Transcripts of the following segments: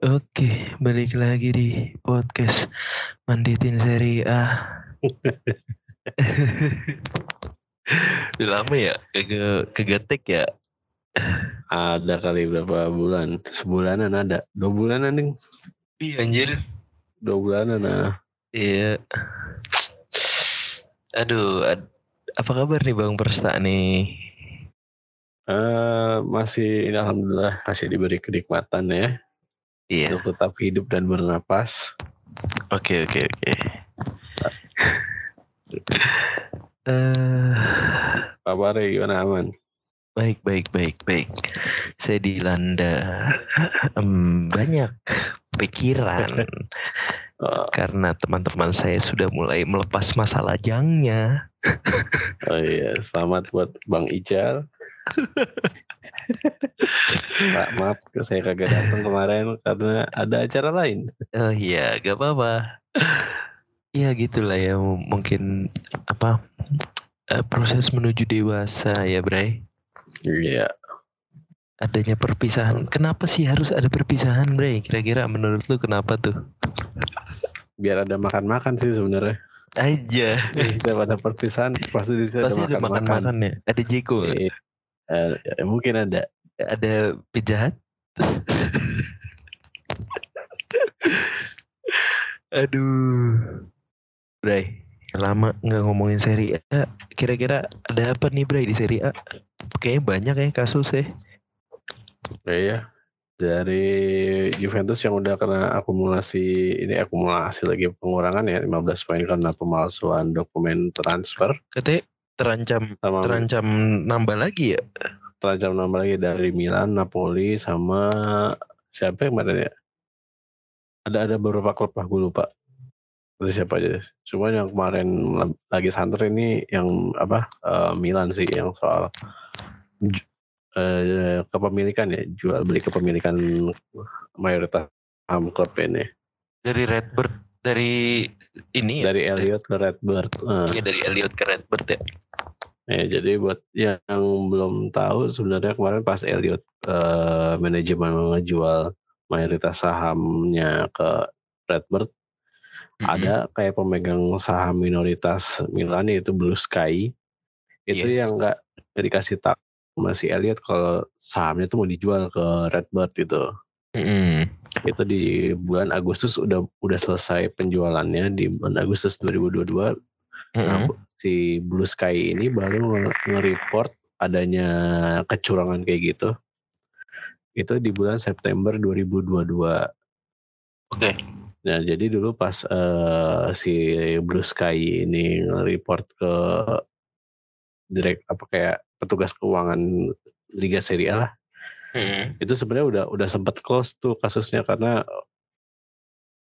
Oke, balik lagi di podcast Manditin Seri A. Udah lama ya kagak ya. Ada kali berapa bulan? Sebulanan ada. Dua bulanan nih. Iya anjir. Dua bulanan nah. Iya. Aduh, ad- apa kabar nih Bang Persta nih? Eh masih ini alhamdulillah masih diberi kenikmatan ya Iya. untuk tetap hidup dan bernapas. Oke oke oke. Eh, Kabarnya gimana aman? baik baik baik baik. Saya dilanda em, banyak pikiran Oh, karena teman-teman saya sudah mulai melepas masa lajangnya. oh iya, selamat buat Bang Ical. Pak, maaf saya kagak datang kemarin karena ada acara lain. Oh iya, gak apa-apa. Ya gitulah ya mungkin apa eh, proses menuju dewasa ya Bray. Iya. Adanya perpisahan. Kenapa sih harus ada perpisahan Bray? Kira-kira menurut lu kenapa tuh? Biar ada makan-makan sih sebenarnya. Aja. Setiap ada perpisahan pasti di ada makan-makan. makan-makan ya. Ada Jeko? Iya. Eh, mungkin ada. Ada Pizza Hut? Aduh. Bray, lama nggak ngomongin seri A. Kira-kira ada apa nih Bray di seri A? Kayaknya banyak ya kasus ya. Iya. Dari Juventus yang udah kena akumulasi ini akumulasi lagi pengurangan ya 15 poin karena pemalsuan dokumen transfer Katanya terancam sama terancam nambah lagi ya. terancam nambah lagi dari Milan, Napoli sama siapa yang kemarin ya? Ada ada beberapa klub lah gue lupa. Itu siapa aja. Cuma yang kemarin lagi santer ini yang apa eh, Milan sih yang soal eh, kepemilikan ya jual beli kepemilikan mayoritas saham klub ini Dari Redbird dari ini ya. dari Elliot ke Redbird. Eh, Iya dari Elliot ke Redbird ya. Ya, jadi buat yang belum tahu sebenarnya kemarin pas Elliot eh, manajemen ngejual mayoritas sahamnya ke Redbird ada kayak pemegang saham minoritas Milan yaitu Blue Sky itu Yes. yang nggak nggak dikasih tak masih Elliot kalau sahamnya itu mau dijual ke Redbird gitu Mm-mm. itu di bulan Agustus udah udah selesai penjualannya di bulan Agustus 2022 Nah, Mm-mm. si Blue Sky ini baru nge- nge-report adanya kecurangan kayak gitu. Itu di bulan September 2022. Oke. Nah, jadi dulu pas eh, si Blue Sky ini nge-report ke direct apa kayak petugas keuangan Liga Serie A lah, Mm-mm. itu sebenarnya udah udah sempat close tuh kasusnya karena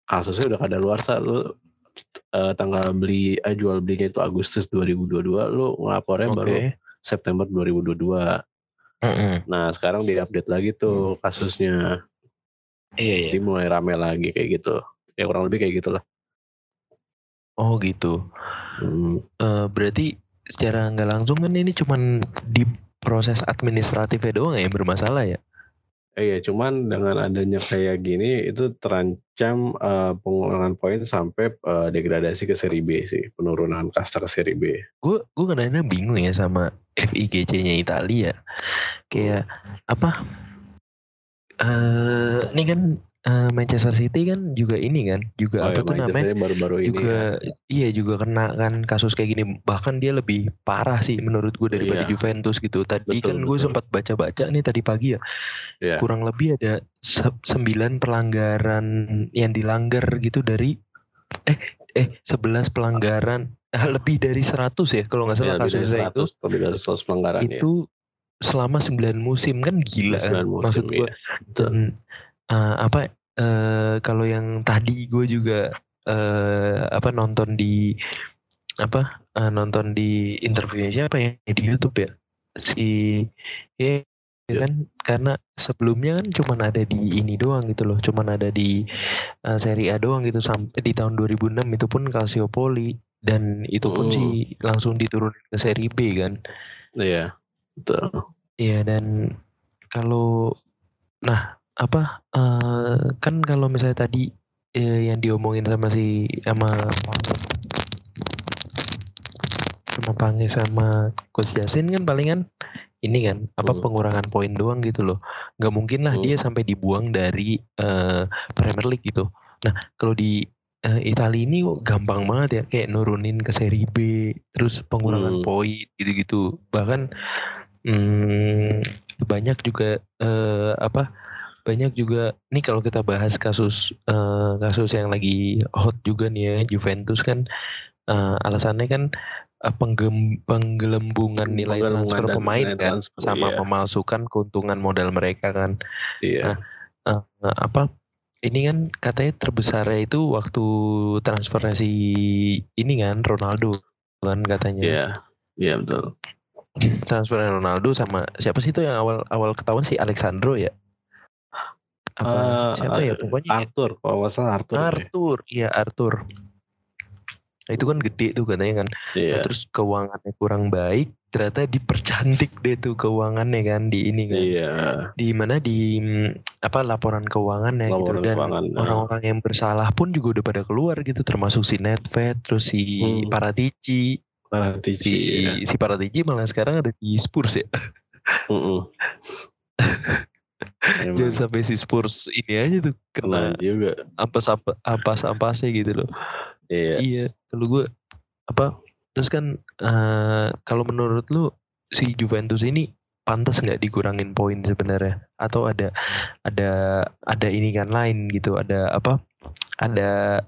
kasusnya udah kada luar lu eh, tanggal beli eh, jual belinya itu Agustus 2022 lu ngelapornya Oke. baru September 2022 Mm-mm. nah sekarang diupdate lagi tuh kasusnya Iya iya. jadi mulai rame lagi kayak gitu ya kurang lebih kayak gitulah Oh gitu. hmm, Eh, berarti secara nggak langsung kan ini cuman di proses administratifnya doang ya yang bermasalah ya? eh, iya cuman dengan adanya kayak gini itu terancam eh, pengurangan poin sampai eh, degradasi ke seri B sih penurunan kasta ke seri B Gue gue kadang-kadang bingung ya sama FIGC-nya Italia. Kayak apa? Eh, ini kan eh, Manchester City kan juga ini kan, juga oh apa ya tuh namanya? Baru-baru ini juga ya. iya juga kena kan kasus kayak gini bahkan dia lebih parah sih menurut gue daripada Iya. Juventus gitu tadi Betul, kan gue sempat baca-baca nih tadi pagi ya Iya. kurang lebih ada se- sembilan pelanggaran yang dilanggar gitu dari eh eh 11 pelanggaran ah, lebih dari 100 ya kalau nggak salah Ya, kasusnya itu 100 lebih dari 100 pelanggaran ya. itu selama 9 musim kan gila kan 9 musim, maksud gue iya. dan eh, apa eh, kalau yang tadi gue juga eh, apa nonton di apa eh, nonton di interviewnya siapa ya? Di YouTube ya? Si ya Ya. kan? Karena sebelumnya kan cuman ada di ini doang gitu loh. Cuman ada di eh, Serie A doang gitu. Sampai di tahun 2006 itu pun Calciopoli. Dan itu pun Oh. sih langsung diturunin ke Serie B kan? Iya, betul. Iya dan kalau nah apa uh, kan kalau misalnya tadi uh, yang diomongin sama si sama sama Pange sama Coach Jasin kan palingan ini kan apa hmm. pengurangan poin doang gitu loh nggak mungkin lah hmm. dia sampai dibuang dari uh, Premier League gitu nah kalau di uh, Italia ini gampang banget ya kayak nurunin ke seri B terus pengurangan hmm. poin gitu-gitu bahkan hmm, banyak juga uh, apa banyak juga nih kalau kita bahas kasus uh, kasus yang lagi hot juga nih ya Juventus kan uh, alasannya kan uh, penggem, penggelembungan nilai transfer pemain nilai kan transfer, sama iya. memalsukan keuntungan modal mereka kan. Iya. Nah, uh, apa ini kan katanya terbesarnya itu waktu transferasi ini kan Ronaldo kan katanya. Iya. Iya betul. Transfer Ronaldo sama siapa sih itu yang awal awal ketahuan si Alexandro ya? Apa uh, siapa ya pokoknya Arthur kalau nggak salah Arthur Arthur iya Arthur nah, itu kan gede tuh katanya kan yeah. nah, terus keuangannya kurang baik ternyata dipercantik deh tuh keuangannya kan di ini kan yeah. di mana di apa laporan keuangannya gitu. laporan gitu dan nah. orang-orang yang bersalah pun juga udah pada keluar gitu termasuk si Netfed terus si hmm. Paratici Paratici si, ya. si Paratici malah sekarang ada di Spurs ya uh -uh. Jangan sampai si Spurs ini aja tuh kena juga apa apa apa apa sih gitu loh. Iya. Iya, kalau gue apa terus kan uh, kalau menurut lu si Juventus ini pantas nggak dikurangin poin sebenarnya atau ada ada ada ini kan lain gitu ada apa ada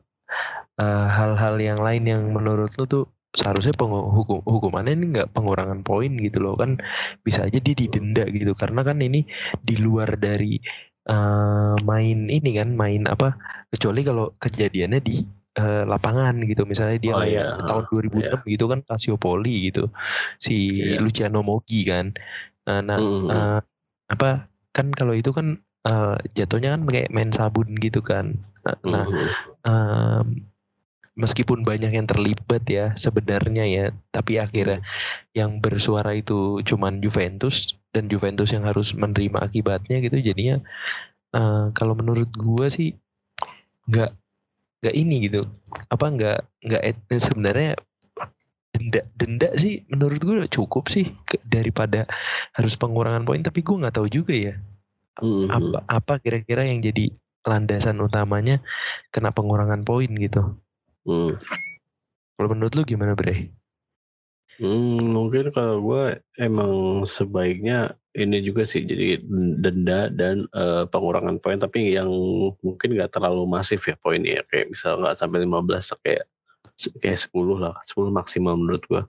eh, hal-hal uh, yang lain yang menurut lu tuh seharusnya hukum hukumannya ini nggak pengurangan poin gitu loh kan bisa aja dia didenda gitu karena kan ini di luar dari uh, main ini kan main apa kecuali kalau kejadiannya di uh, lapangan gitu misalnya dia oh, iya. tahun 2006 yeah. gitu kan Calciopoli gitu si yeah. Luciano Moggi kan uh, nah mm -hmm. uh, apa kan kalau itu kan uh, jatuhnya kan kayak main sabun gitu kan nah, mm -hmm. uh, meskipun banyak yang terlibat ya sebenarnya ya tapi akhirnya yang bersuara itu cuman Juventus dan Juventus yang harus menerima akibatnya gitu jadinya uh, kalau menurut gua sih nggak nggak ini gitu. Apa nggak nggak sebenarnya denda denda sih menurut gue cukup sih daripada harus pengurangan poin tapi gue nggak tahu juga ya. Mm-hmm. apa apa kira-kira yang jadi landasan utamanya kena pengurangan poin gitu Hmm. Kalau menurut lu gimana Bre? Hmm, mungkin kalau gue emang sebaiknya ini juga sih jadi denda dan uh, pengurangan poin tapi yang mungkin nggak terlalu masif ya poinnya kayak misal nggak sampai 15 kayak kayak 10 lah 10 maksimal menurut gue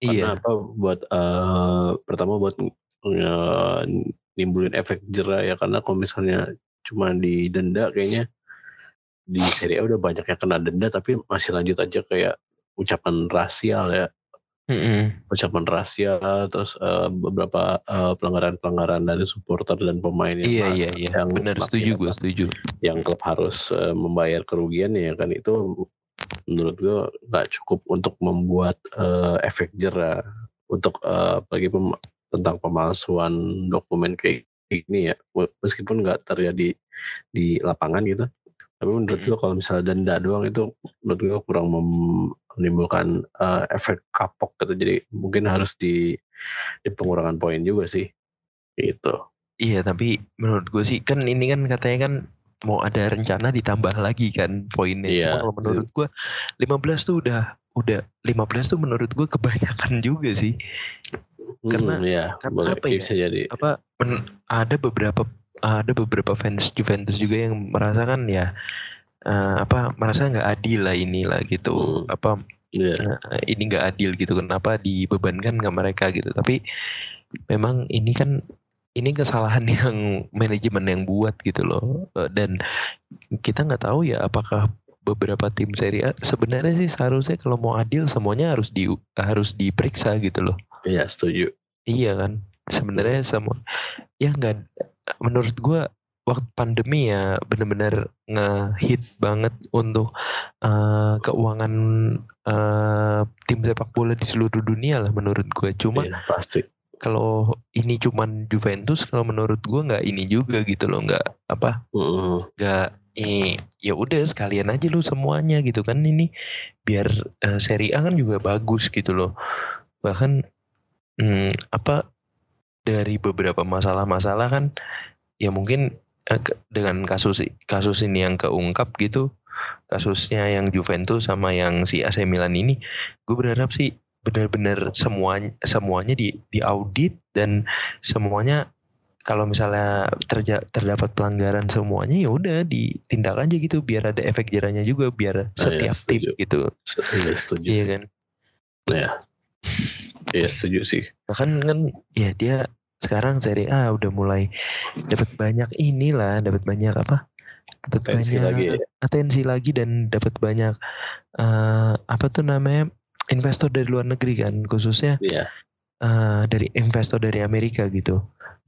iya. karena apa buat uh, pertama buat uh, nimbulin efek jerah ya karena kalau misalnya cuma didenda kayaknya di Serie A udah banyak yang kena denda tapi masih lanjut aja kayak ucapan rasial ya. Mm-hmm. ucapan rasial terus uh, beberapa uh, pelanggaran-pelanggaran dari supporter dan pemain yang iya iya iya. yang benar setuju gue setuju. yang klub harus uh, membayar kerugian ya kan itu menurut gue nggak cukup untuk membuat uh, efek jerah untuk uh, bagi pem- tentang pemalsuan dokumen kayak ini ya. Meskipun nggak terjadi di lapangan gitu tapi menurut gue kalau misalnya denda doang itu menurut gue kurang menimbulkan uh, efek kapok gitu. Jadi mungkin harus di, di pengurangan poin juga sih. Gitu. Iya tapi menurut gue sih kan ini kan katanya kan mau ada rencana ditambah lagi kan poinnya. Iya, cuma kalau menurut gue 15 tuh udah udah 15 tuh menurut gue kebanyakan juga sih. Karena hmm, ya, karena boleh, apa ya? bisa jadi. apa men, ada beberapa ada beberapa fans Juventus juga yang merasakan ya uh, apa merasa nggak adil lah inilah gitu hmm. apa yeah. Iya. uh, ini nggak adil gitu kenapa dibebankan ke mereka gitu tapi memang ini kan ini kesalahan yang manajemen yang buat gitu loh uh, dan kita nggak tahu ya apakah beberapa tim Serie A sebenarnya sih seharusnya kalau mau adil semuanya harus di harus diperiksa gitu loh. Iya setuju. Iya kan sebenarnya semua ya nggak menurut gue waktu pandemi ya benar-benar ngehit banget untuk uh, keuangan uh, tim sepak bola di seluruh dunia lah menurut gue cuma iya, pasti. kalau ini cuman Juventus kalau menurut gue nggak ini juga gitu loh nggak apa nggak eh, ya udah sekalian aja lu semuanya gitu kan. Ini biar eh, Serie A kan juga bagus gitu loh. Bahkan hmm, apa dari beberapa masalah-masalah kan ya mungkin eh, dengan kasus kasus ini yang keungkap gitu kasusnya yang Juventus sama yang si AC Milan ini gue berharap sih benar-benar semuanya semuanya di diaudit dan semuanya kalau misalnya terja- terdapat pelanggaran semuanya ya udah ditindak aja gitu biar ada efek jerahnya juga biar setiap tim setuju. gitu Se- Iya setuju iya kan Ya. Iya setuju sih. bahkan kan ya dia sekarang Serie A udah mulai dapat banyak inilah dapat banyak apa dapat banyak lagi ya. atensi lagi dan dapat banyak eh, apa tuh namanya investor dari luar negeri kan khususnya Iya. eh, dari investor dari Amerika gitu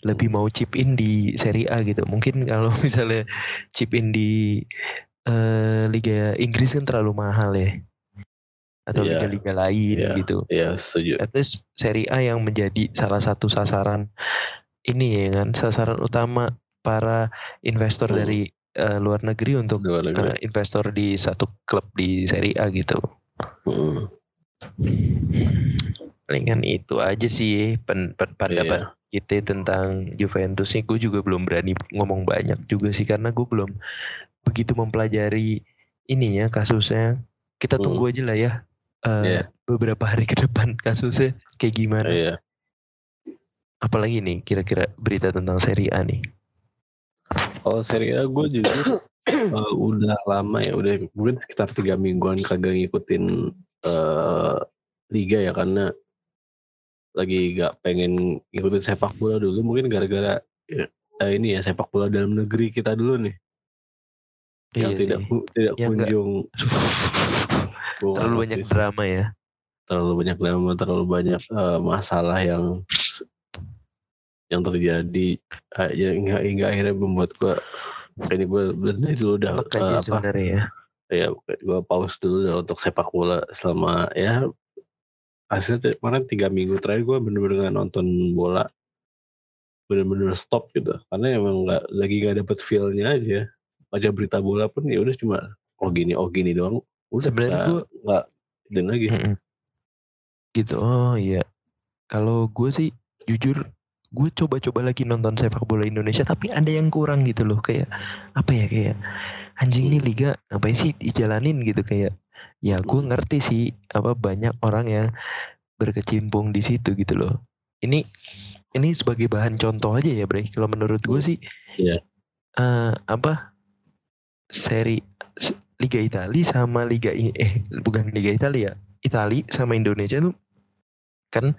lebih mau chip in di Serie A gitu mungkin kalau misalnya chip in di eh, Liga Inggris kan terlalu mahal ya atau Iya. liga-liga lain Iya. gitu Iya setuju. at least Serie A yang menjadi salah satu sasaran ini ya kan sasaran utama para investor Hmm. dari eh, luar negeri untuk Luar negeri. eh, investor di satu klub di Serie A gitu. Mm. Palingan itu aja sih pen, pen- pendapat Iya. kita tentang Juventus sih. Gue juga belum berani ngomong banyak juga sih karena gue belum begitu mempelajari ininya kasusnya. Kita Hmm. tunggu aja lah ya eh, Iya. beberapa hari ke depan kasusnya kayak gimana. Iya. Apalagi nih kira-kira berita tentang Serie A nih. Kalau Serie A gue jujur eh, udah lama ya, udah mungkin sekitar tiga mingguan kagak ngikutin eh, liga ya karena lagi gak pengen ngikutin sepak bola dulu mungkin gara-gara eh, ini ya sepak bola dalam negeri kita dulu nih yang Iya tidak sih. tidak Yang nggak- kunjung gua Terlalu banyak sih. drama ya. terlalu banyak drama terlalu banyak eh, masalah yang yang terjadi eh, yang hingga, hingga akhirnya membuat gua ini gue bener dulu aja apa sebenarnya ya. ya gue pause dulu dah untuk sepak bola selama ya hasilnya kemarin tiga minggu terakhir gue bener-bener nggak nonton bola bener-bener stop gitu karena emang nggak lagi nggak dapet feelnya aja baca berita bola pun ya udah cuma oh gini oh gini doang Sebenarnya gua- nggak dan lagi Mm-mm. Gitu. Oh iya. Kalau gue sih jujur gue coba-coba lagi nonton sepak bola Indonesia tapi ada yang kurang gitu loh kayak apa ya kayak anjing nih liga ngapain sih dijalanin gitu kayak ya gue ngerti sih apa banyak orang yang berkecimpung di situ gitu loh ini ini sebagai bahan contoh aja ya Bre kalau menurut gue sih Iya. eh, apa seri Liga Italia sama Liga eh bukan Liga Italia ya Italia sama Indonesia tuh kan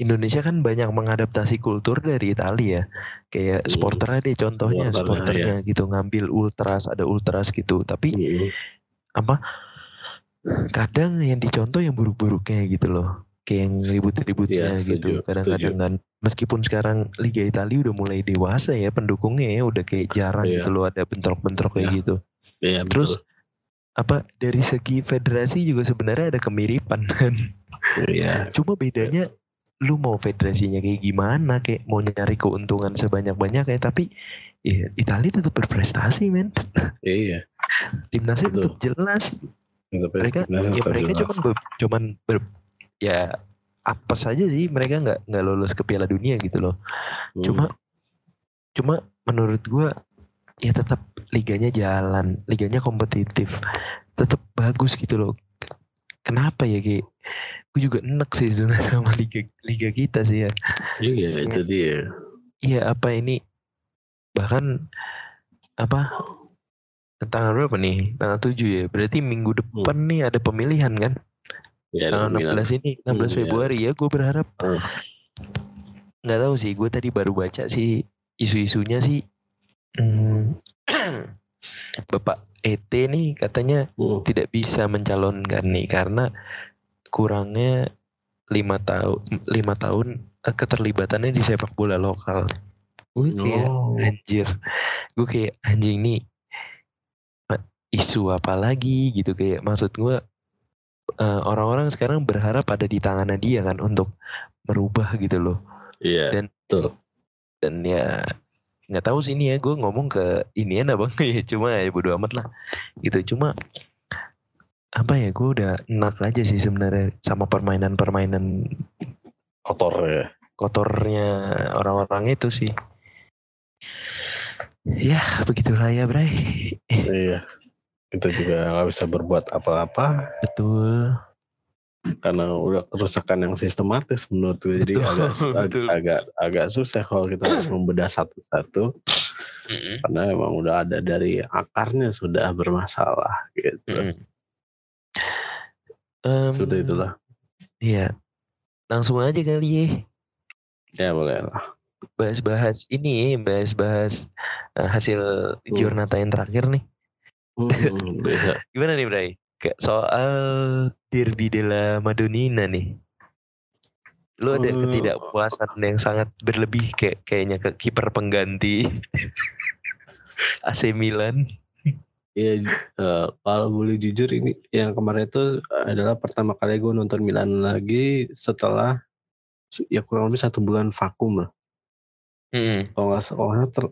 Indonesia kan banyak mengadaptasi kultur dari Italia ya kayak Hmm, supporter deh contohnya supporternya, supporternya gitu ngambil ultras ada ultras gitu tapi Mm. apa kadang yang dicontoh yang buruk-buruknya gitu loh kayak yang ribut-ributnya Iya, gitu kadang-kadang kan meskipun sekarang Liga Italia udah mulai dewasa ya pendukungnya ya udah kayak jarang Iya. gitu loh ada bentrok-bentrok kayak Iya. gitu Iya, terus betul. Apa dari segi federasi juga sebenarnya ada kemiripan kan Iya. cuma bedanya lu mau federasinya kayak gimana kayak mau nyari keuntungan sebanyak-banyaknya tapi ya Italia tetap berprestasi men Iya. timnasnya Betul. tetap jelas Tapi mereka ya tetap mereka jelas. cuman ber- cuman ber, ya apa saja sih mereka nggak nggak lolos ke Piala Dunia gitu loh Hmm. cuma cuma menurut gua ya tetap liganya jalan liganya kompetitif tetap bagus gitu loh. Kenapa ya kayak gue juga enek sih sebenarnya sama liga liga kita sih ya. Iya, itu dia. iya apa ini? Bahkan apa? Tanggal berapa nih? Tanggal 7 ya? Berarti minggu depan nih ada pemilihan kan? Ya, tanggal ada Milan. 16 ini 16 Hmm, iya. Februari ya gue berharap. Hmm. nggak tahu sih gue tadi baru baca sih isu-isunya sih hmm, Bapak ET nih katanya tidak bisa mencalonkan nih karena kurangnya lima tahun lima tahun eh, keterlibatannya di sepak bola lokal gue kayak Oh. anjir gue kayak anjing nih isu apa lagi gitu kayak maksud gue eh, orang-orang sekarang berharap ada di tangannya dia kan untuk merubah gitu loh Iya. Dan betul. dan ya nggak tahu sih ini ya gue ngomong ke inian abang ya cuma ya bodo amat lah. Gitu cuma apa ya gue udah enak aja sih sebenarnya sama permainan-permainan Kotor ya. kotornya orang-orang itu sih. Ya begitulah ya Bray. Iya. Kita juga nggak bisa berbuat apa-apa. Betul karena udah kerusakan yang sistematis menurut gue. Jadi Betul, agak, agak betul. agak agak susah kalau kita harus membedah satu-satu karena emang udah ada dari akarnya sudah bermasalah gitu. Mm-mm. Em, Sudah itulah. Iya. Langsung aja kali ya. Ya boleh lah. Bahas-bahas ini, bahas-bahas eh, hasil Giornata yang terakhir nih. Bisa. Gimana nih Bray? Kayak soal Derby della Madonnina nih. Lu ada Eh. ketidakpuasan yang sangat berlebih kayak kayaknya ke kiper pengganti AC Milan. Iya, eh, kalau boleh jujur ini yang kemarin itu adalah pertama kali gue nonton Milan lagi setelah ya kurang lebih satu bulan vakum lah. Mm-mm. Kalau nggak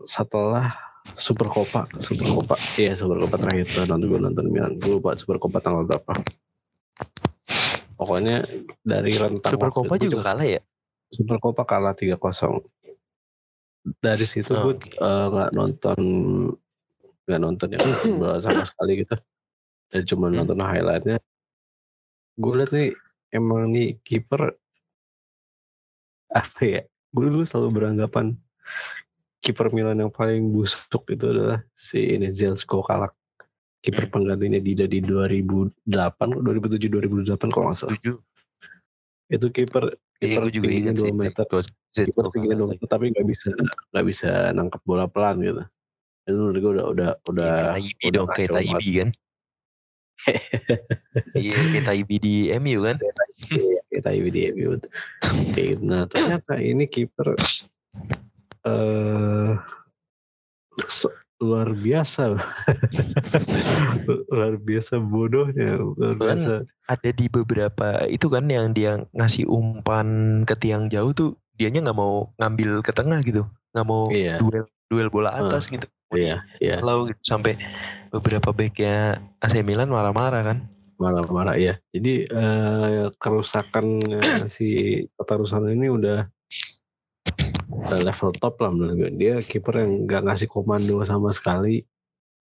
setelah Super Copa, Super Copa, iya Super Copa terakhir tuh nonton gue nonton Milan. Gue lupa Super Copa tanggal berapa. Pokoknya dari rentang Super Copa juga kalah ya? Super Copa kalah 3-0. Dari situ Oh, gue eh, nggak nonton nggak nonton ya bola sama sekali gitu. Dan cuma Hmm. nonton highlightnya. Gue liat nih emang nih kiper apa ya? Gue dulu selalu beranggapan kiper Milan yang paling busuk itu adalah si ini Zelsko Kalak. Kiper Hmm. penggantinya Dida di 2008, 2007 2008 kalau nggak salah. Itu kiper Iya, kiper juga ingat 2 sih. meter. Kiper kalah dua meter tapi nggak bisa nggak bisa nangkep bola pelan gitu. Itu menurut gue udah udah udah Iya, kayak Taibi udah dong, kayak Taibi kan. Iya, kayak Taibi di MU kan. Iya, kita di MU. Nah ternyata ini kiper se- luar biasa, luar biasa bodohnya, luar biasa. ada di beberapa itu kan yang dia ngasih umpan ke tiang jauh tuh dianya nggak mau ngambil ke tengah gitu nggak mau Iya. duel duel bola atas gitu Iya, iya. kalau gitu sampai beberapa backnya AC Milan marah-marah kan Marah-marah ya. Jadi eh, kerusakan eh, si Tarusan ini udah level top lah menurut gue. Dia kiper yang nggak ngasih komando sama sekali.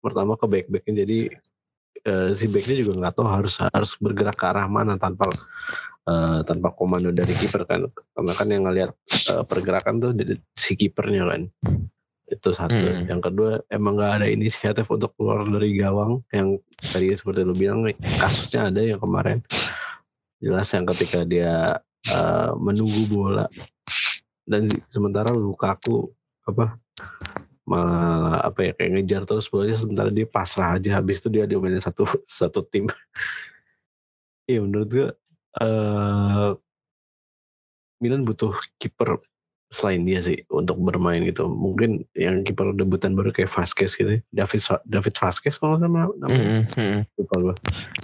Pertama ke back backnya jadi eh, si backnya juga nggak tahu harus harus bergerak ke arah mana tanpa eh, tanpa komando dari kiper kan. Karena kan yang ngelihat eh, pergerakan tuh si kipernya kan. Itu satu. Hmm. Yang kedua emang nggak ada inisiatif untuk keluar dari gawang yang tadi seperti lu bilang kasusnya ada yang kemarin jelas yang ketika dia eh, menunggu bola dan sementara Lukaku apa malah apa ya kayak ngejar terus bolanya sementara dia pasrah aja. Habis itu dia diomelin satu satu tim. Iya menurut gue eh Milan butuh kiper selain dia sih untuk bermain gitu. Mungkin yang kiper debutan baru kayak Vasquez gitu David David Vasquez kalau sama namanya lupa gue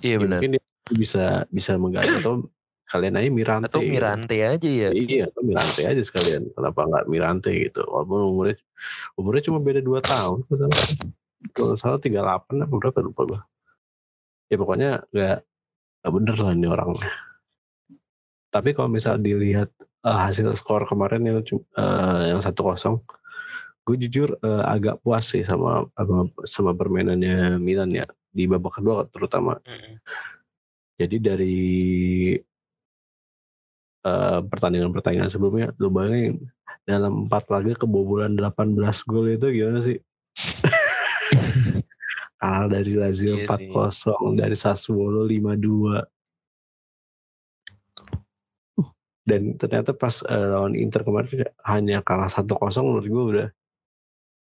iya Ya, benar. mungkin dia bisa bisa mengganti atau kalian aja Mirante atau gitu. Mirante aja ya Iya, atau Mirante aja sekalian. Kenapa nggak Mirante gitu? Walaupun umurnya umurnya cuma beda 2 tahun. kalau salah. Kalau nggak salah 38 apa berapa lupa gua. Ya pokoknya nggak nggak bener lah ini orangnya. Tapi kalau misal dilihat eh, hasil skor kemarin yang eh, yang satu kosong, gue jujur eh, agak puas sih sama sama, sama permainannya Milan ya di babak kedua terutama. Mm-mm. Jadi dari eh, pertandingan-pertandingan sebelumnya, lu bayangin dalam empat laga kebobolan 18 gol itu gimana sih? Kalah dari Lazio Iya 4-0, dari Sassuolo 5-2. Dan ternyata pas eh, lawan Inter kemarin hanya kalah 1-0 menurut gue udah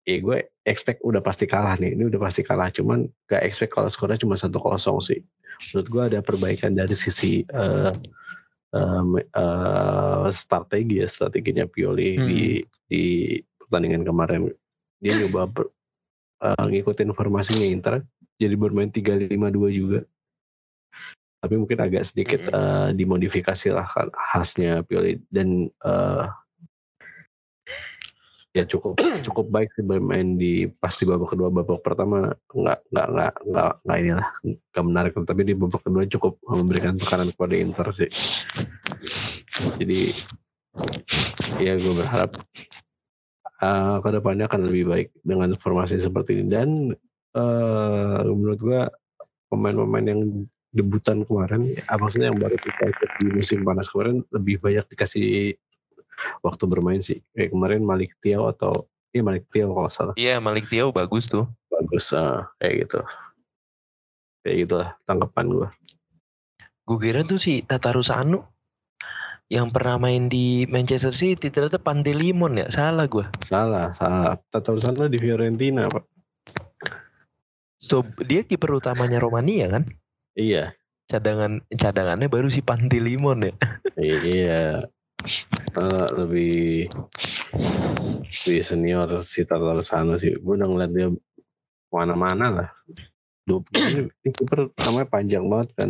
ya gue expect udah pasti kalah nih. Ini udah pasti kalah. Cuman gak expect kalau skornya cuma 1-0 sih. Menurut gue ada perbaikan dari sisi eh, em, eh, strategi ya strateginya Pioli Hmm. di di pertandingan kemarin dia nyoba ber- eh, ngikutin formasinya Inter jadi bermain 3-5-2 juga tapi mungkin agak sedikit Mm-mm. eh, dimodifikasi lah khasnya Pioli dan eh, ya cukup cukup baik sih bermain di pas di babak kedua babak pertama nggak nggak nggak nggak nggak inilah nggak menarik. Tapi di babak kedua cukup memberikan tekanan kepada Inter sih. Jadi ya gue berharap uh, ke depannya akan lebih baik dengan formasi seperti ini. Dan uh, menurut gue pemain-pemain yang debutan kemarin, ya, maksudnya yang baru kita ikut di musim panas kemarin lebih banyak dikasih waktu bermain sih. Kayak kemarin Malik Tiaw atau iya Malik Tiaw kalau salah. Iya Malik Tiaw bagus tuh. Bagus, uh, kayak gitu. Kayak gitulah tanggapan gue. Gue kira tuh si Tatarusanu yang pernah main di Manchester City ternyata Pantelimon ya salah gue salah salah Tatarusanu di Fiorentina pak so dia kiper utamanya Romania kan iya cadangan cadangannya baru si Pantelimon ya iya uh, lebih lebih senior si Tatarusanu sih gue udah ngeliat dia mana-mana lah ini, ini kiper namanya panjang banget kan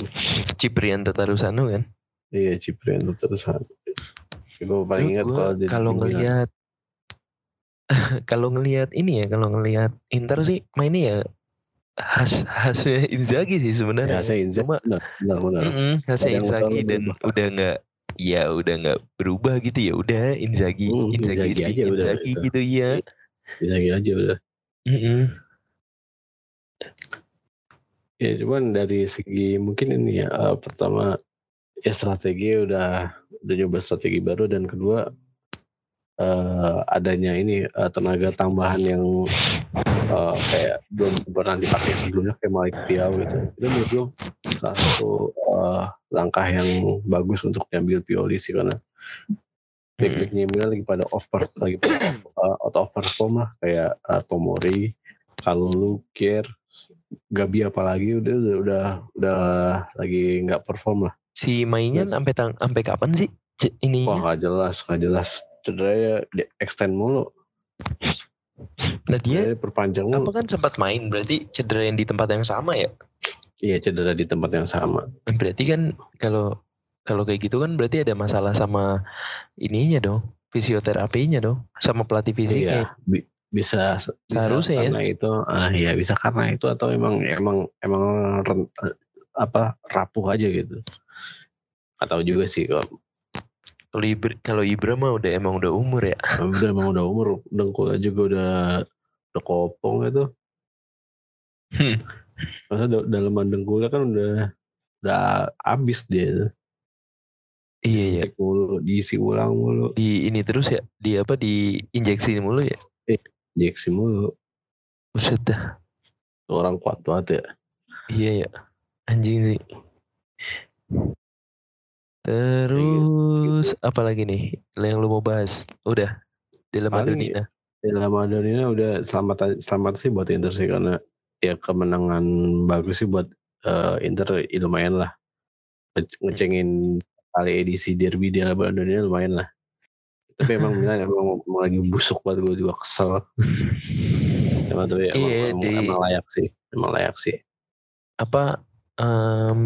Ciprian Tatarusanu kan Iya Ciprian terus gue paling ingat kalau ngelihat kalau ngelihat ini ya kalau ngelihat Inter sih mainnya ya khas khasnya Inzaghi sih sebenarnya. Ya, Inzaghi. Cuma, benar, benar, benar. Mm -mm, khasnya Inzaghi dan berubah. udah nggak ya udah nggak berubah gitu ya udah Inzaghi hmm, Inzaghi, Inzaghi aja Inzaghi udah, gitu ya. Inzaghi aja udah. Mm -mm. Ya cuman dari segi mungkin ini ya uh, pertama ya strategi udah udah nyoba strategi baru dan kedua uh, adanya ini uh, tenaga tambahan yang uh, kayak belum pernah dipakai sebelumnya kayak Malik Tiaw gitu itu menurut gue salah satu uh, langkah yang bagus untuk diambil Pioli sih karena back-backnya Milan lagi pada over lagi pada uh, out of perform lah kayak uh, Tomori kalau Kier Gabi apalagi udah udah udah, udah lagi nggak perform lah Si mainnya sampai tang sampai kapan sih? Ini Wah nggak jelas, nggak jelas. Cederanya di extend mulu. Nah dia perpanjang. Apa kan sempat main berarti cedera yang di tempat yang sama ya? Iya cedera di tempat yang sama. Berarti kan kalau kalau kayak gitu kan berarti ada masalah sama ininya dong, fisioterapinya dong, sama pelatih fisiknya. Iya, bi bisa, bisa Harusnya karena ya. itu ah ya bisa karena itu atau emang emang emang apa rapuh aja gitu atau juga sih kalau kalau Ibra, kalau Ibra mah udah emang udah umur ya. Udah emang udah umur, dengkulnya juga udah udah kopong itu. Hmm. Masa dalam dengkulnya kan udah udah habis dia. Iya ya. Mulu, diisi ulang mulu. Di ini terus ya, di apa di injeksi mulu ya? Eh, injeksi mulu. Buset dah. Orang kuat banget ya. Iya ya. Anjing sih. Terus apa lagi nih yang lu mau bahas? Udah dalam Madonina. Dalam Madonina udah selamat selamat sih buat Inter sih karena ya kemenangan bagus sih buat uh, Inter ya lumayan lah. Ngecengin kali edisi derby di Madonina lumayan lah. Tapi emang Milan emang, emang lagi busuk banget gue juga kesel. emang tapi emang, iya, emang, di... emang layak sih, emang layak sih. Apa um,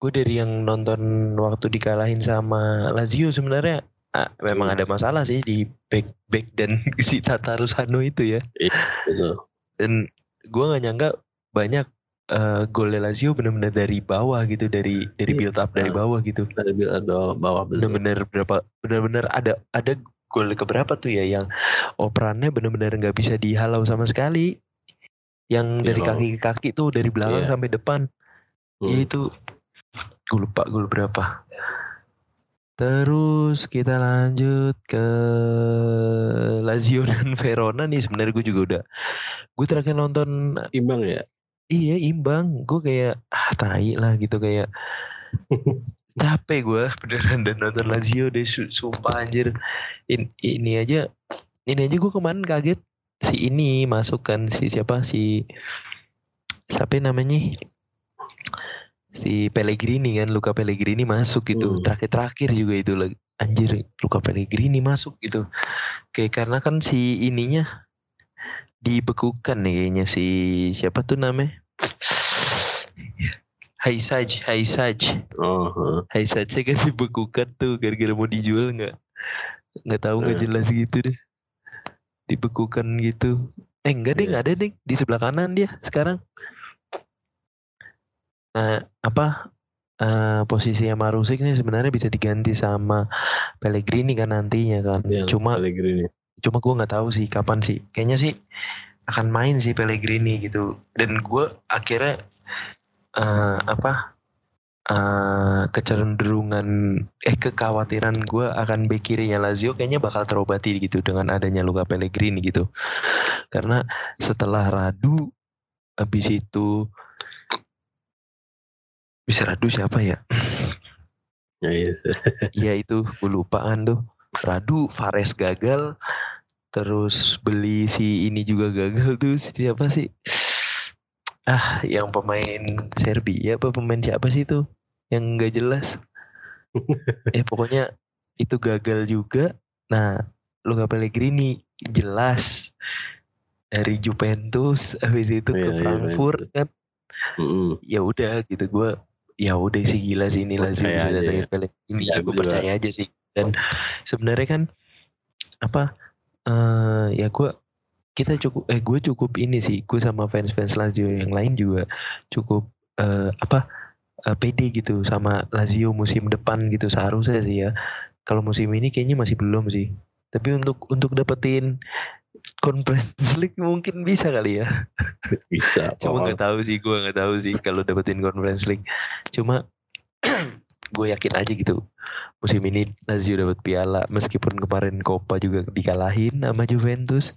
gue dari yang nonton waktu dikalahin sama Lazio sebenarnya ah, memang iya. ada masalah sih di back back dan si Tatarusano itu ya. Iya. Dan gue nggak nyangka banyak uh, gol Lazio benar-benar dari bawah gitu dari dari iya. build up dari bawah gitu. Dari build up bawah benar-benar berapa benar-benar ada ada gol keberapa tuh ya yang operannya benar-benar nggak bisa dihalau sama sekali. Yang dari kaki ke kaki tuh dari belakang yeah. sampai depan. Hmm. Ya itu gue lupa gue berapa. Terus kita lanjut ke Lazio dan Verona nih sebenarnya gue juga udah gue terakhir nonton imbang ya? iya imbang. Gue kayak ah tai lah gitu kayak capek gue beneran dan nonton Lazio deh sumpah anjir. In, ini aja ini aja gue kemarin kaget. Si ini masukkan si siapa? Si siapa namanya si Pellegrini kan Luka Pellegrini masuk gitu. Hmm. terakhir-terakhir juga itu lagi. Anjir Luka Pellegrini masuk gitu. Kayak karena kan si ininya dibekukan nih kayaknya si siapa tuh namanya? Haisaj Haisaj. Oh. Haisaj kan dibekukan tuh gara-gara mau dijual nggak? Nggak tahu nggak Nah. jelas gitu deh. Dibekukan gitu. Eh enggak deh Iya. nggak ada deh. Di sebelah kanan dia sekarang nah apa eh posisinya Marusik nih sebenarnya bisa diganti sama Pellegrini kan nantinya kan. Iya, cuma Pellegrini. cuma gue nggak tahu sih kapan sih. Kayaknya sih akan main sih Pellegrini gitu. Dan gue akhirnya eh apa eh kecenderungan eh kekhawatiran gue akan bek kirinya Lazio kayaknya bakal terobati gitu dengan adanya Luka Pellegrini gitu. Karena setelah Radu habis itu bisa Radu siapa ya Ya, iya. Iya itu gue lupaan tuh. Radu Fares gagal. Terus beli si ini juga gagal tuh siapa sih? Ah yang pemain Serbia apa pemain siapa sih itu? Yang nggak jelas. eh pokoknya itu gagal juga. Nah Luka Pellegrini jelas dari Juventus habis itu ke Iya, iya, Frankfurt kan Mm-mm. ya udah gitu gue ya udah sih gila sih ini Lazio bisa datangin ya. Pellegrini Iya, ya aku gue percaya aja sih. Dan sebenarnya kan apa eh ya gue kita cukup eh gue cukup ini sih gue sama fans-fans Lazio yang lain juga cukup eh apa eh, pede gitu sama Lazio musim depan gitu. Seharusnya sih ya kalau musim ini kayaknya masih belum sih. Tapi untuk untuk dapetin Conference League mungkin bisa kali ya Bisa. Cuma nggak tahu sih, gue nggak tahu sih kalau dapetin Conference League. Cuma gue yakin aja gitu musim ini Lazio dapat piala meskipun kemarin Copa juga dikalahin sama Juventus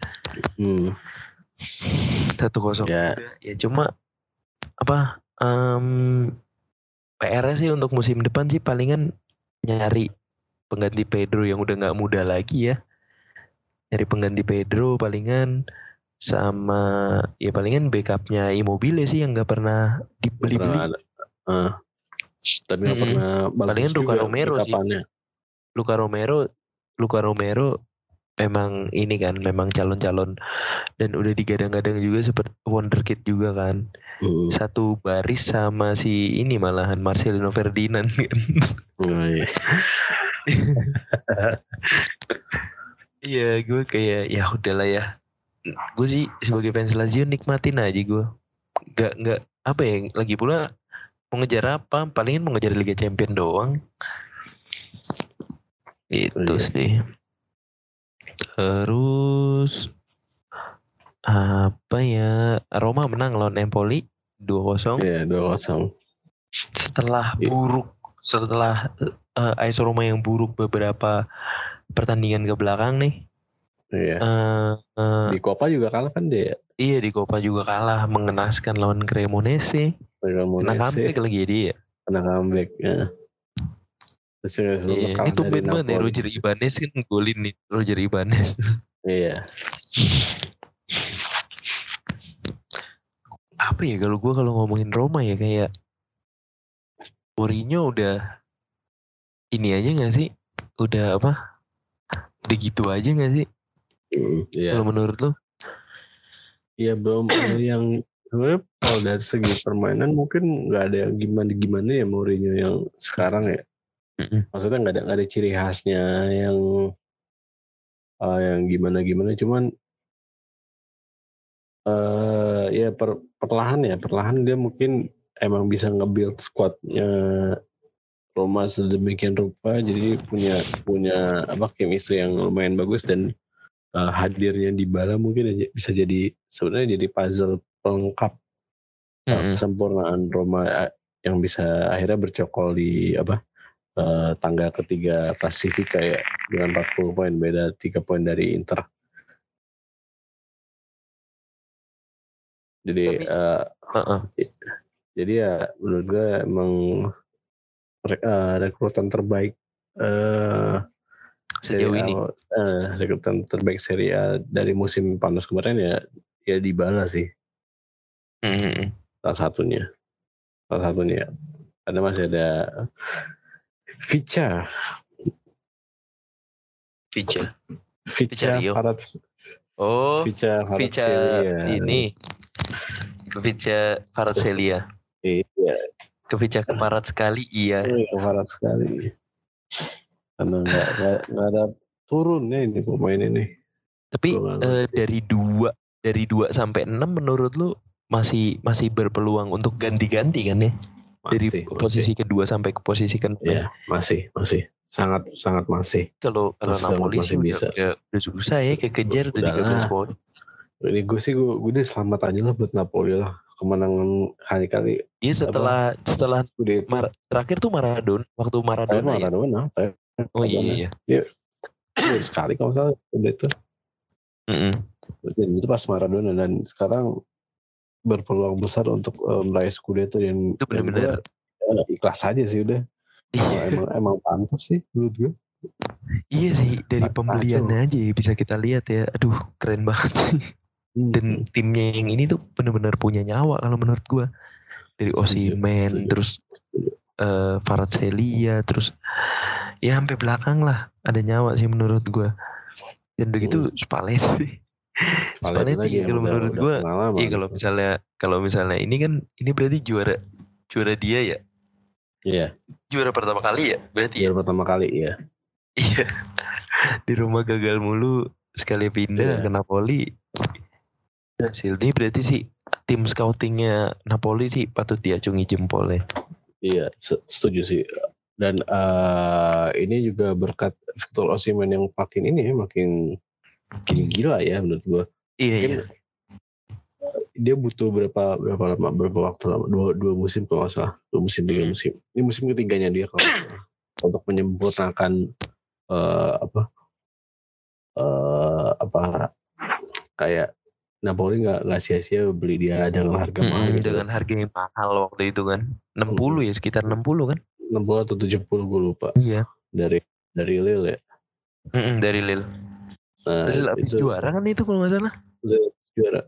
Hmm. satu kosong Ya. ya cuma apa em PR sih untuk musim depan sih palingan nyari pengganti Pedro yang udah nggak muda lagi ya nyari pengganti Pedro palingan sama ya palingan backupnya Immobile sih yang nggak pernah dibeli-beli. Ah. tapi nggak Mm-mm. pernah Palingan Luka Romero sih. Luka Romero Luka Romero memang ini kan memang calon-calon dan udah digadang-gadang juga seperti wonderkid juga kan Hmm. satu baris sama si ini malahan Marcelino Ferdinand kan Oh, iya. iya gue kayak ya udahlah ya. Gue sih sebagai fans Lazio nikmatin aja gue nggak nggak apa ya lagi pula mau ngejar apa? Palingan mau ngejar Liga Champion doang. Itu Iya. sih. Terus apa ya? Roma menang lawan Empoli 2-0 Iya, dua kosong. setelah Iya. buruk setelah eh, AS Roma yang buruk beberapa pertandingan ke belakang nih Iya. eh, eh, Di Copa juga kalah kan dia. iya di Copa juga kalah mengenaskan lawan Cremonese kena Cremonese comeback lagi ya dia kena comeback. Ya. Ya, iya. ini dari tumben banget ya. Roger Ibanez kan golin nih Roger Ibanez Iya. apa ya kalau gue kalau ngomongin Roma ya kayak Mourinho udah ini aja gak sih udah apa udah gitu aja gak sih Hmm, Iya. kalau menurut lo Iya belum ada yang sebenarnya kalau dari segi permainan mungkin nggak ada yang gimana gimana ya Mourinho yang sekarang ya. Mm-mm. Maksudnya nggak ada nggak ada ciri khasnya yang eh, yang gimana gimana. Cuman eh ya per, perlahan ya perlahan dia mungkin emang bisa nge-build squadnya Roma sedemikian rupa jadi punya punya apa chemistry yang lumayan bagus dan eh, hadirnya di Bala mungkin aja bisa jadi sebenarnya jadi puzzle pelengkap eh, Mm-mm. kesempurnaan Roma eh, yang bisa akhirnya bercokol di apa eh, tangga ketiga Pasifik kayak dengan 40 poin beda 3 poin dari Inter. Jadi Tapi- eh, Heeh. jadi ya menurut gue emang eh, rekrutan terbaik eh sejauh ini. eh, rekrutan terbaik Serie A dari musim panas kemarin ya ya Dybala sih. Mm-mm. salah satunya. Salah satunya. Ada masih ada Vica Vica Vica Vicario. Parat oh Vica Vica Paratselia. ini. Vica Paratselia iya ke Vica keparat sekali iya iya, Parat sekali karena nggak nggak ada turun ya ini pemain ini. Tapi eh, ngerti. dari dua dari dua sampai enam menurut lu masih masih berpeluang untuk ganti-ganti kan ya? Dari Masih, posisi kedua sampai ke posisi ke Iya, masih, masih. Sangat sangat masih. Kalau kalau Masih Napoli masih sih udah, bisa. udah, udah susah ya kekejar udah Udahlah. 13 poin. Ini gue sih gue, gue udah selamat aja lah buat Napoli lah. Kemenangan kali-kali Iya setelah setelah udah itu. Mar- terakhir tuh Maradona waktu Maradona ya. Maradona, Maradona. Oh iya iya. Udah sekali kalau salah udah itu. Mm-mm. Dan itu pas Maradona dan sekarang berpeluang besar untuk eh, meraih Scudetto dan Itu dan bener-bener. gua, eh, ikhlas aja sih udah. Emang emang, emang pantas sih menurut gue. Iya sih dari Kacau. pembeliannya aja ya bisa kita lihat ya. Aduh keren banget sih. Hmm. Dan timnya yang ini tuh bener-bener punya nyawa kalau menurut gua. Dari Osimen terus eh Farad Celia terus ya sampai belakang lah ada nyawa sih menurut gua. Dan begitu Spalletti. Spalletti Spalletti yang kalau menurut pengalaman. Iya kalau misalnya kalau misalnya ini kan ini berarti juara juara dia ya Iya, juara pertama kali ya berarti ya biar pertama kali ya. iya di rumah gagal mulu sekali pindah Iya. ke Napoli hasil ini berarti sih tim scoutingnya Napoli sih patut diacungi jempol ya Iya, se- setuju sih. Dan eh, ini juga berkat Victor Osimhen yang makin ini ya, makin makin gila ya menurut gua. iya Mungkin iya. dia butuh berapa berapa lama berapa waktu lama? Dua dua musim kalau nggak salah. Dua musim tiga Hmm. musim. Ini musim ketiganya dia kalau untuk menyempurnakan eh, apa? Eh, apa? Kayak Napoli nggak nggak sia-sia beli dia dengan harga mahal Mm-mm, gitu. dengan harga yang mahal waktu itu kan. 60 ya sekitar 60 kan? 60 atau 70 gue lupa. Iya. Dari dari Lille ya? Mm-mm, dari Lille. Nah Lille habis itu juara kan itu kalau nggak salah? Juara.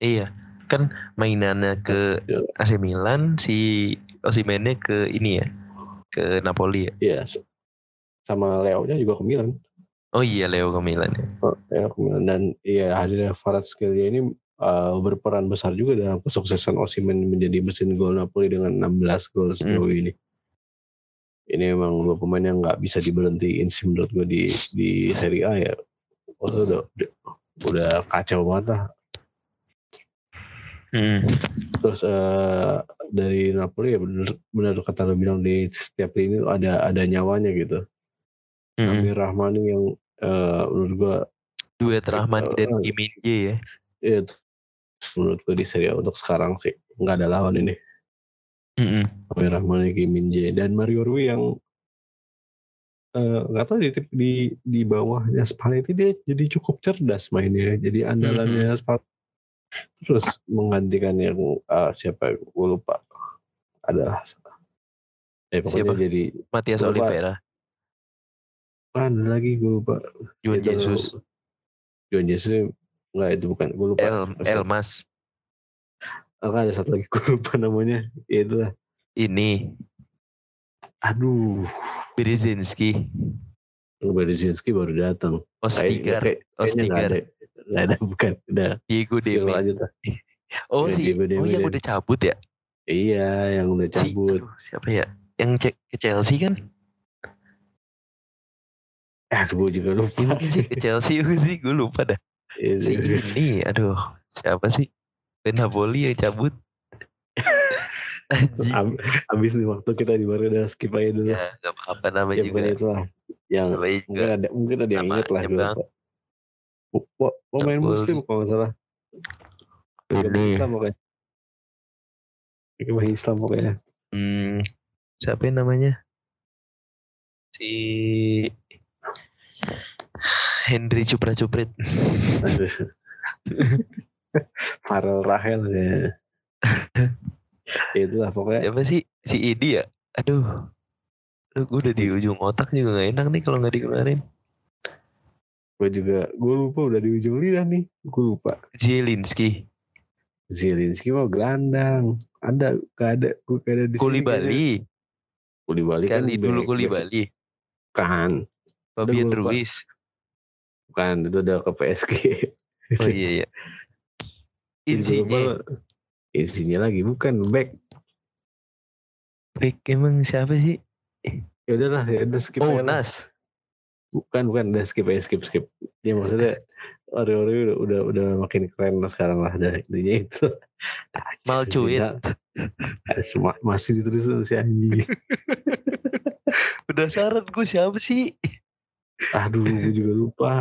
Iya, kan mainannya ke. AC Milan, si Osimhennya ke ini ya, ke Napoli ya. Iya, sama Leo-nya juga ke Milan. Oh iya Leo ke Milan ya. Oh, Leo ke Milan. Dan iya hadirnya Farad Skelia ini uh, berperan besar juga dalam kesuksesan Osimhen menjadi mesin gol Napoli dengan 16 gol sejauh ini. Ini memang dua pemain yang nggak bisa diberhentiin sih menurut gue di di Serie A ya. Oh, udah, udah, udah kacau banget lah. Hmm. Terus eh, dari Napoli ya benar benar kata lo bilang di setiap lini tuh ada ada nyawanya gitu. Mm-mm. Amir Rahmani yang eh, menurut gua Duet Rahmani dan Eh, Kim Jae ya. ya, menurut gua di Serie A untuk sekarang sih nggak ada lawan ini. Mm-mm. Amir Rahmani, Kim Jae dan Mario Rui yang eh, nggak tahu di, di di bawahnya Spalletti dia jadi cukup cerdas mainnya. Jadi andalannya Spalletti terus menggantikan yang eh, siapa gue lupa ada eh pokoknya Siapa? jadi Matias. Oliveira, kan ada lagi gue lupa. Juan Itu- Jesus, Juan Jesus nggak itu bukan gue lupa. El Elmas, Ah, ada satu lagi gue lupa namanya. Ya itulah. Ini. Aduh. Berzinski, Berzinski baru datang. Ostigar, kayak, Ostigar, ada. Nggak ada bukan udah Diego lah. Oh Ya, si, Diego oh yang udah cabut ya? iya yang udah Si, cabut. aduh, siapa ya? Yang cek ke Chelsea kan? Eh gue juga lupa mungkin sih ke Chelsea sih, gue lupa dah. Iya, Si ini, aduh, siapa sih? Ben Napoli yang cabut. Abis nih waktu kita di mana udah skip aja dulu Ya, gak apa-apa namanya ya juga. pokoknya itulah yang Namanya juga. mungkin ada mungkin ada yang inget lah Bang. mau main muslim kalau nggak salah Ini. Islam pokoknya Agama Islam pokoknya Hmm, siapa yang namanya? Si Henry Cupra Cuprit. Farel Rahel ya. ya itulah pokoknya Siapa sih? Si Idi ya? Aduh. Aduh, gue udah di ujung otak juga gak enak nih kalau nggak dikeluarin. gue juga gue lupa udah di ujung lidah nih gue lupa Zielinski, Zielinski mau gelandang ada gak ada gue gak ada di sini kayaknya. Kulibali, Kulibali kan kali dulu Kulibali, back. kan Fabian. Ruiz. Bukan itu udah ke PSG Oh iya iya. Insinya, Insinya lagi bukan back back emang siapa sih? ya udahlah ya udah skip Oh. Nas, bukan bukan udah skip aja skip skip dia maksudnya ori-ori udah, udah udah makin keren lah sekarang lah dari intinya itu Malcuin. Cuma- masih diterusin si anjing Penasaran gue siapa sih? aduh gue juga lupa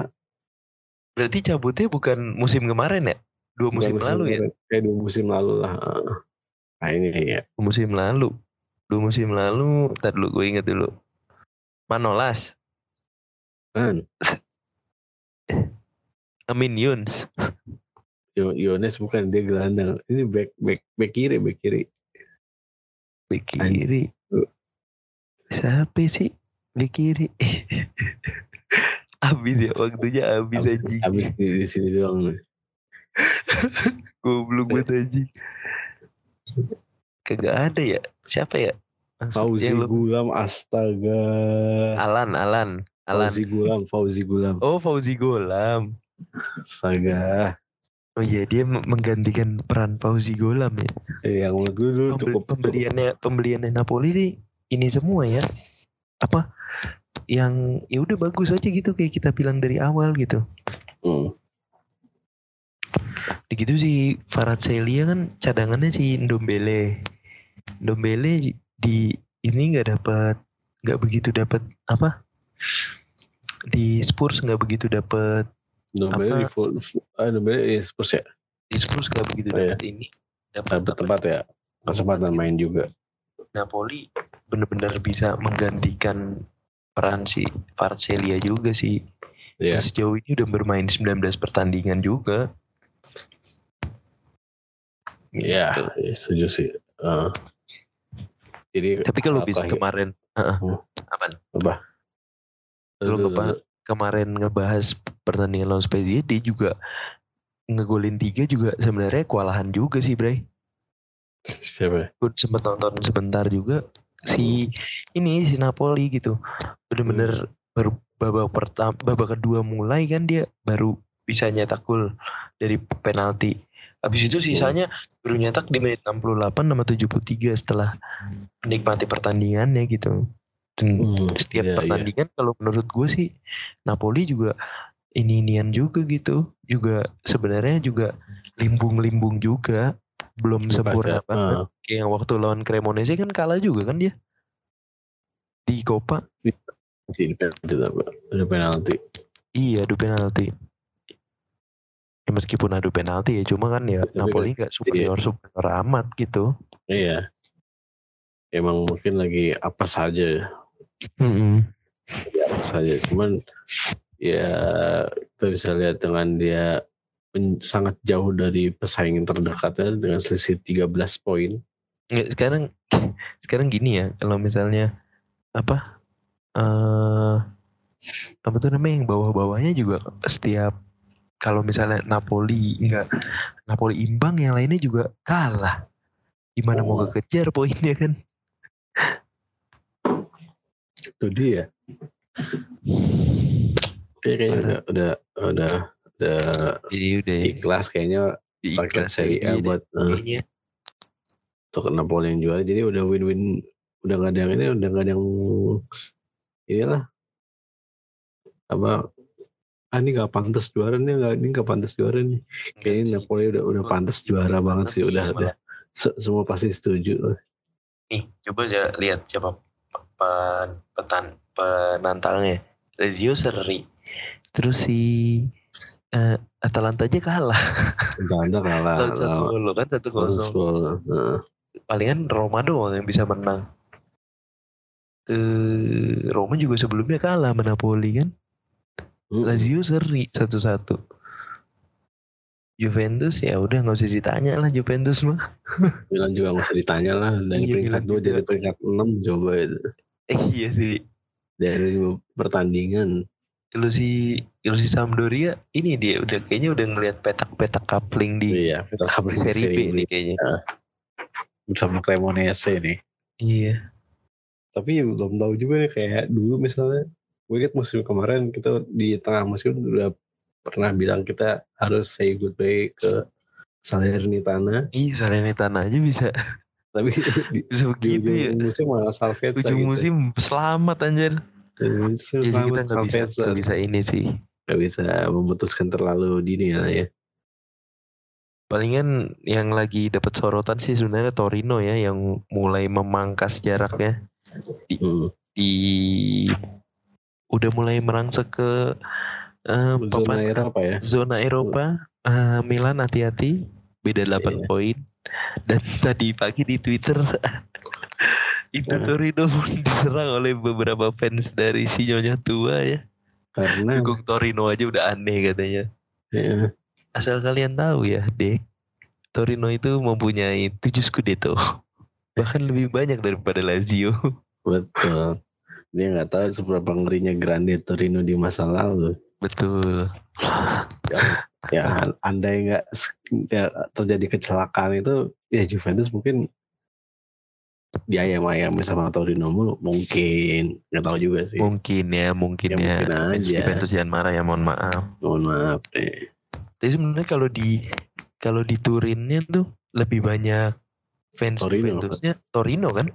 Berarti cabutnya bukan musim kemarin ya? Dua musim Bukan lalu ya? kayak dua musim lalu lah nah ini ya Dua musim lalu. Dua musim lalu, ntar dulu gue inget dulu. Manolas, kan Amin Yuns. Yo- Yones bukan dia gelandang ini back back back kiri back kiri Di kiri. Siapa sih? Di kiri. Abis ya, waktunya abis Abis- anjing. habis di, di sini doang Goblok banget anjing. Kagak ada ya? Siapa ya? Fauzi lu- Gulam astaga Alan, Alan, Alan. Fauzi Gulam Fauzi Gulam Oh, Fauzi Golam. astaga Oh iya, dia menggantikan peran Fauzi Golam ya. eh, yang menurut gue dulu cukup pembeliannya pembeliannya Napoli ini semua ya. Apa? Yang ya udah bagus aja gitu kayak kita bilang dari awal gitu. Hmm. Begitu sih Farad Celia kan cadangannya si Ndombele. Ndombele di ini nggak dapat nggak begitu dapat apa? Di Spurs nggak begitu dapat Apa? di ah, Nobel di Spurs ya di Spurs nggak begitu Oh, iya. dapat ini. dapat Dapat apa? tempat ya kesempatan main juga Napoli benar-benar bisa menggantikan peran si Farcelia juga sih. ya Sejauh ini udah bermain 19 pertandingan juga. ya Gitu. ya, setuju sih Eh, jadi Tapi kalau bisa apa ya? kemarin Heeh. Hmm. apaan? apa Kalau kepa- kemarin ngebahas pertandingan lawan Spezia dia juga ngegolin tiga juga sebenarnya kewalahan juga sih Bray. siapa? Gue sempet nonton sebentar juga si ini si Napoli gitu. Bener-bener baru babak pertama babak kedua mulai kan dia baru bisa nyetak gol dari penalti. Habis itu sisanya baru nyetak di menit 68 sama 73 setelah menikmati pertandingannya gitu. Dan Hmm, setiap iya, iya. pertandingan kalau menurut gue sih Napoli juga ini inian juga gitu juga sebenarnya juga limbung-limbung juga belum sempurna pasti, banget. kayak yang waktu lawan Cremonese kan kalah juga kan dia. Di Copa. Di penalti apa? ada penalti. Iya adu penalti. Ya, meskipun adu penalti ya cuma kan ya Tapi Napoli nggak superior superior amat gitu. Iya. Emang mungkin lagi apa saja ya apa saja cuman ya kita bisa lihat dengan dia sangat jauh dari pesaing terdekatnya dengan selisih 13 poin. Nggak, sekarang sekarang gini ya kalau misalnya apa eh apa tuh namanya yang bawah-bawahnya juga setiap kalau misalnya Napoli enggak Napoli imbang yang lainnya juga kalah. Gimana mau Oh. kekejar poinnya kan? Itu dia. Oke, kayaknya udah, udah udah udah jadi udah. Ya, ikhlas kayaknya pakai Serie A buat kayaknya. untuk Napoli yang juara. Jadi udah win-win udah gak ada yang ini udah gak ada yang inilah. Apa ah ini gak pantas juara nih gak, ini gak pantas juara nih. Kayaknya. Napoli udah udah pantas juara banget sih udah Iya, udah. Se- semua pasti setuju nih coba aja lihat siapa pen, petan penantangnya Lazio seri terus si eh, Atalanta aja kalah Atalanta kalah lawan satu gol kan satu kosong. Nah, palingan Roma doang yang bisa menang. Eh, Roma juga sebelumnya kalah sama Napoli kan. mm, Lazio seri satu-satu. Juventus ya udah nggak usah ditanya lah Juventus mah. Milan juga gak usah ditanya lah dari Iya, peringkat dua jadi peringkat enam coba itu Eh, iya sih. dari pertandingan Kalau si kalau si Sampdoria ini dia udah kayaknya udah ngelihat petak-petak coupling di iya kita kabar seri B nih kayaknya. bersama Cremonese nih Iya. tapi belum tahu juga nih kayak dulu misalnya gue ingat musim kemarin kita di tengah musim udah pernah bilang kita harus say goodbye ke Salernitana Ih, Salernitana aja bisa tapi di, bisa di begitu ya. ujung musim malah Salvezza Ujung gitu. musim selamat anjir. Jadi kita nggak bisa, nggak bisa ini sih. Nggak bisa memutuskan terlalu dini ya. ya. Palingan yang lagi dapat sorotan sih sebenarnya Torino ya yang mulai memangkas jaraknya di, Hmm. di udah mulai merangsek ke eh, Zona papan Eropa ya. zona Eropa. Eh, Milan hati-hati beda 8 Iya. poin. Dan tadi pagi di Twitter itu Nah. Torino pun diserang oleh beberapa fans dari si Nyonya tua ya. Karena Dukung Torino aja udah aneh katanya. ya, Asal kalian tahu ya, Dek. Torino itu mempunyai 7 Scudetto. Bahkan lebih banyak daripada Lazio. betul. Dia nggak tahu seberapa ngerinya Grande Torino di masa lalu. Betul. Ya, andai nggak ya, terjadi kecelakaan itu, ya Juventus mungkin diayam-ayam sama Torino mulu. Mungkin, nggak tahu juga sih. Mungkin ya, mungkin Ya, ya. mungkin aja. Juventus jangan marah ya, mohon maaf. Mohon maaf nih. Tapi sebenarnya kalau di kalau di Turinnya tuh lebih banyak fans Torino. Juventusnya Torino kan?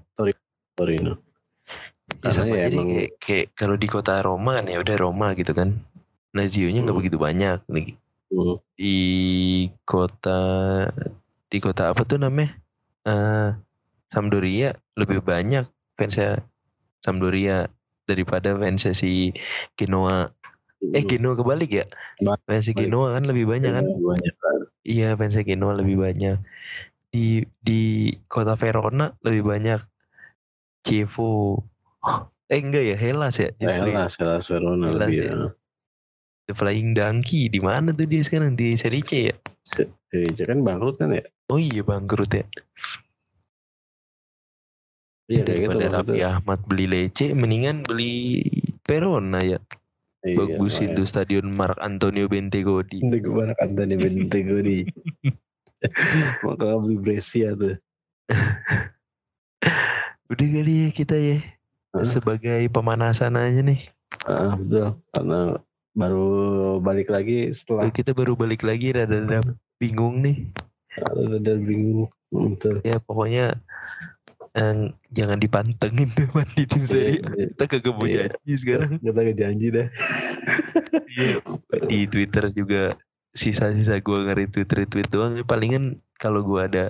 Torino. Ya, Karena sama ya jadi emang- kayak, kayak kalau di kota Roma kan ya udah Roma gitu kan. Lazio-nya nggak Hmm. begitu banyak nih. Hmm. Di kota di kota apa tuh namanya? Eh Sampdoria lebih banyak fansnya Sampdoria daripada fansnya si Genoa. Eh Genoa kebalik ya? Balik. Genoa kan lebih banyak kan? Banyak. Iya fansnya Genoa lebih banyak. Di di kota Verona lebih banyak Chievo. Eh enggak ya Hellas ya? Ya, Justru ya? Hellas, Hellas Verona Hellas lebih. ya. ya. The Flying Donkey di mana tuh dia sekarang di Serie C ya? Eh, kan bangkrut kan ya? Oh iya bangkrut ya. Iya gitu. Daripada maksudnya. Raffi Ahmad beli Lece, mendingan beli Verona ya. Iya, Bagus makanya. itu stadion Mark Antonio Bentegodi. Banyak Anthony Bentegodi. Maka beli Brescia tuh. Udah kali ya kita ya. Sebagai pemanasan aja nih. Ah, betul. Karena baru balik lagi setelah Kita baru balik lagi rada-rada bingung nih. ada dan bingung. Hmm, Betul. Ya pokoknya eh, jangan dipantengin deh mandiin Serie A. Iya, Kita kagak mau Iya. janji sekarang. Kita gak janji dah. Iya. Di Twitter juga sisa-sisa gue nge-retweet retweet doang. Palingan kalau gue ada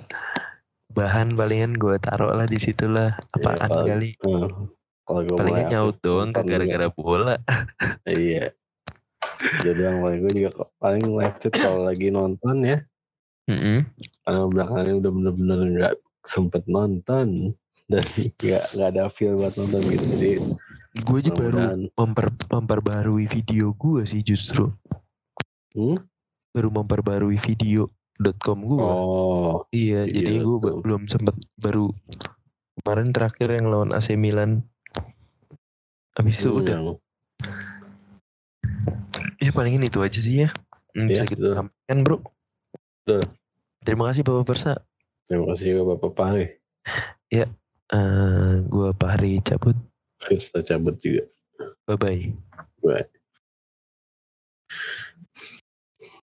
bahan palingan gue taruh lah di situ lah apaan kali Hmm. Kalau gue palingan nyaut doang gara-gara bola Iya. Jadi yang paling gue juga paling live chat kalau lagi nonton ya. Mm-mm. Karena belakangan ini udah bener-bener nggak sempet nonton dan nggak nggak ada feel buat nonton gitu. Jadi gue aja baru memper, memperbarui video gue sih justru Hmm? baru memperbarui video.com gue Oh, iya video jadi gue belum sempet baru kemarin terakhir yang lawan AC Milan habis itu hmm, udah ya palingin itu aja sih ya Hmm, Iya, bisa kita betul. sampaikan bro Betul. terima kasih Bapak Persa terima kasih juga Bapak Pahri. Eh gue Pak Hari cabut Firsta cabut juga. bye bye Bye.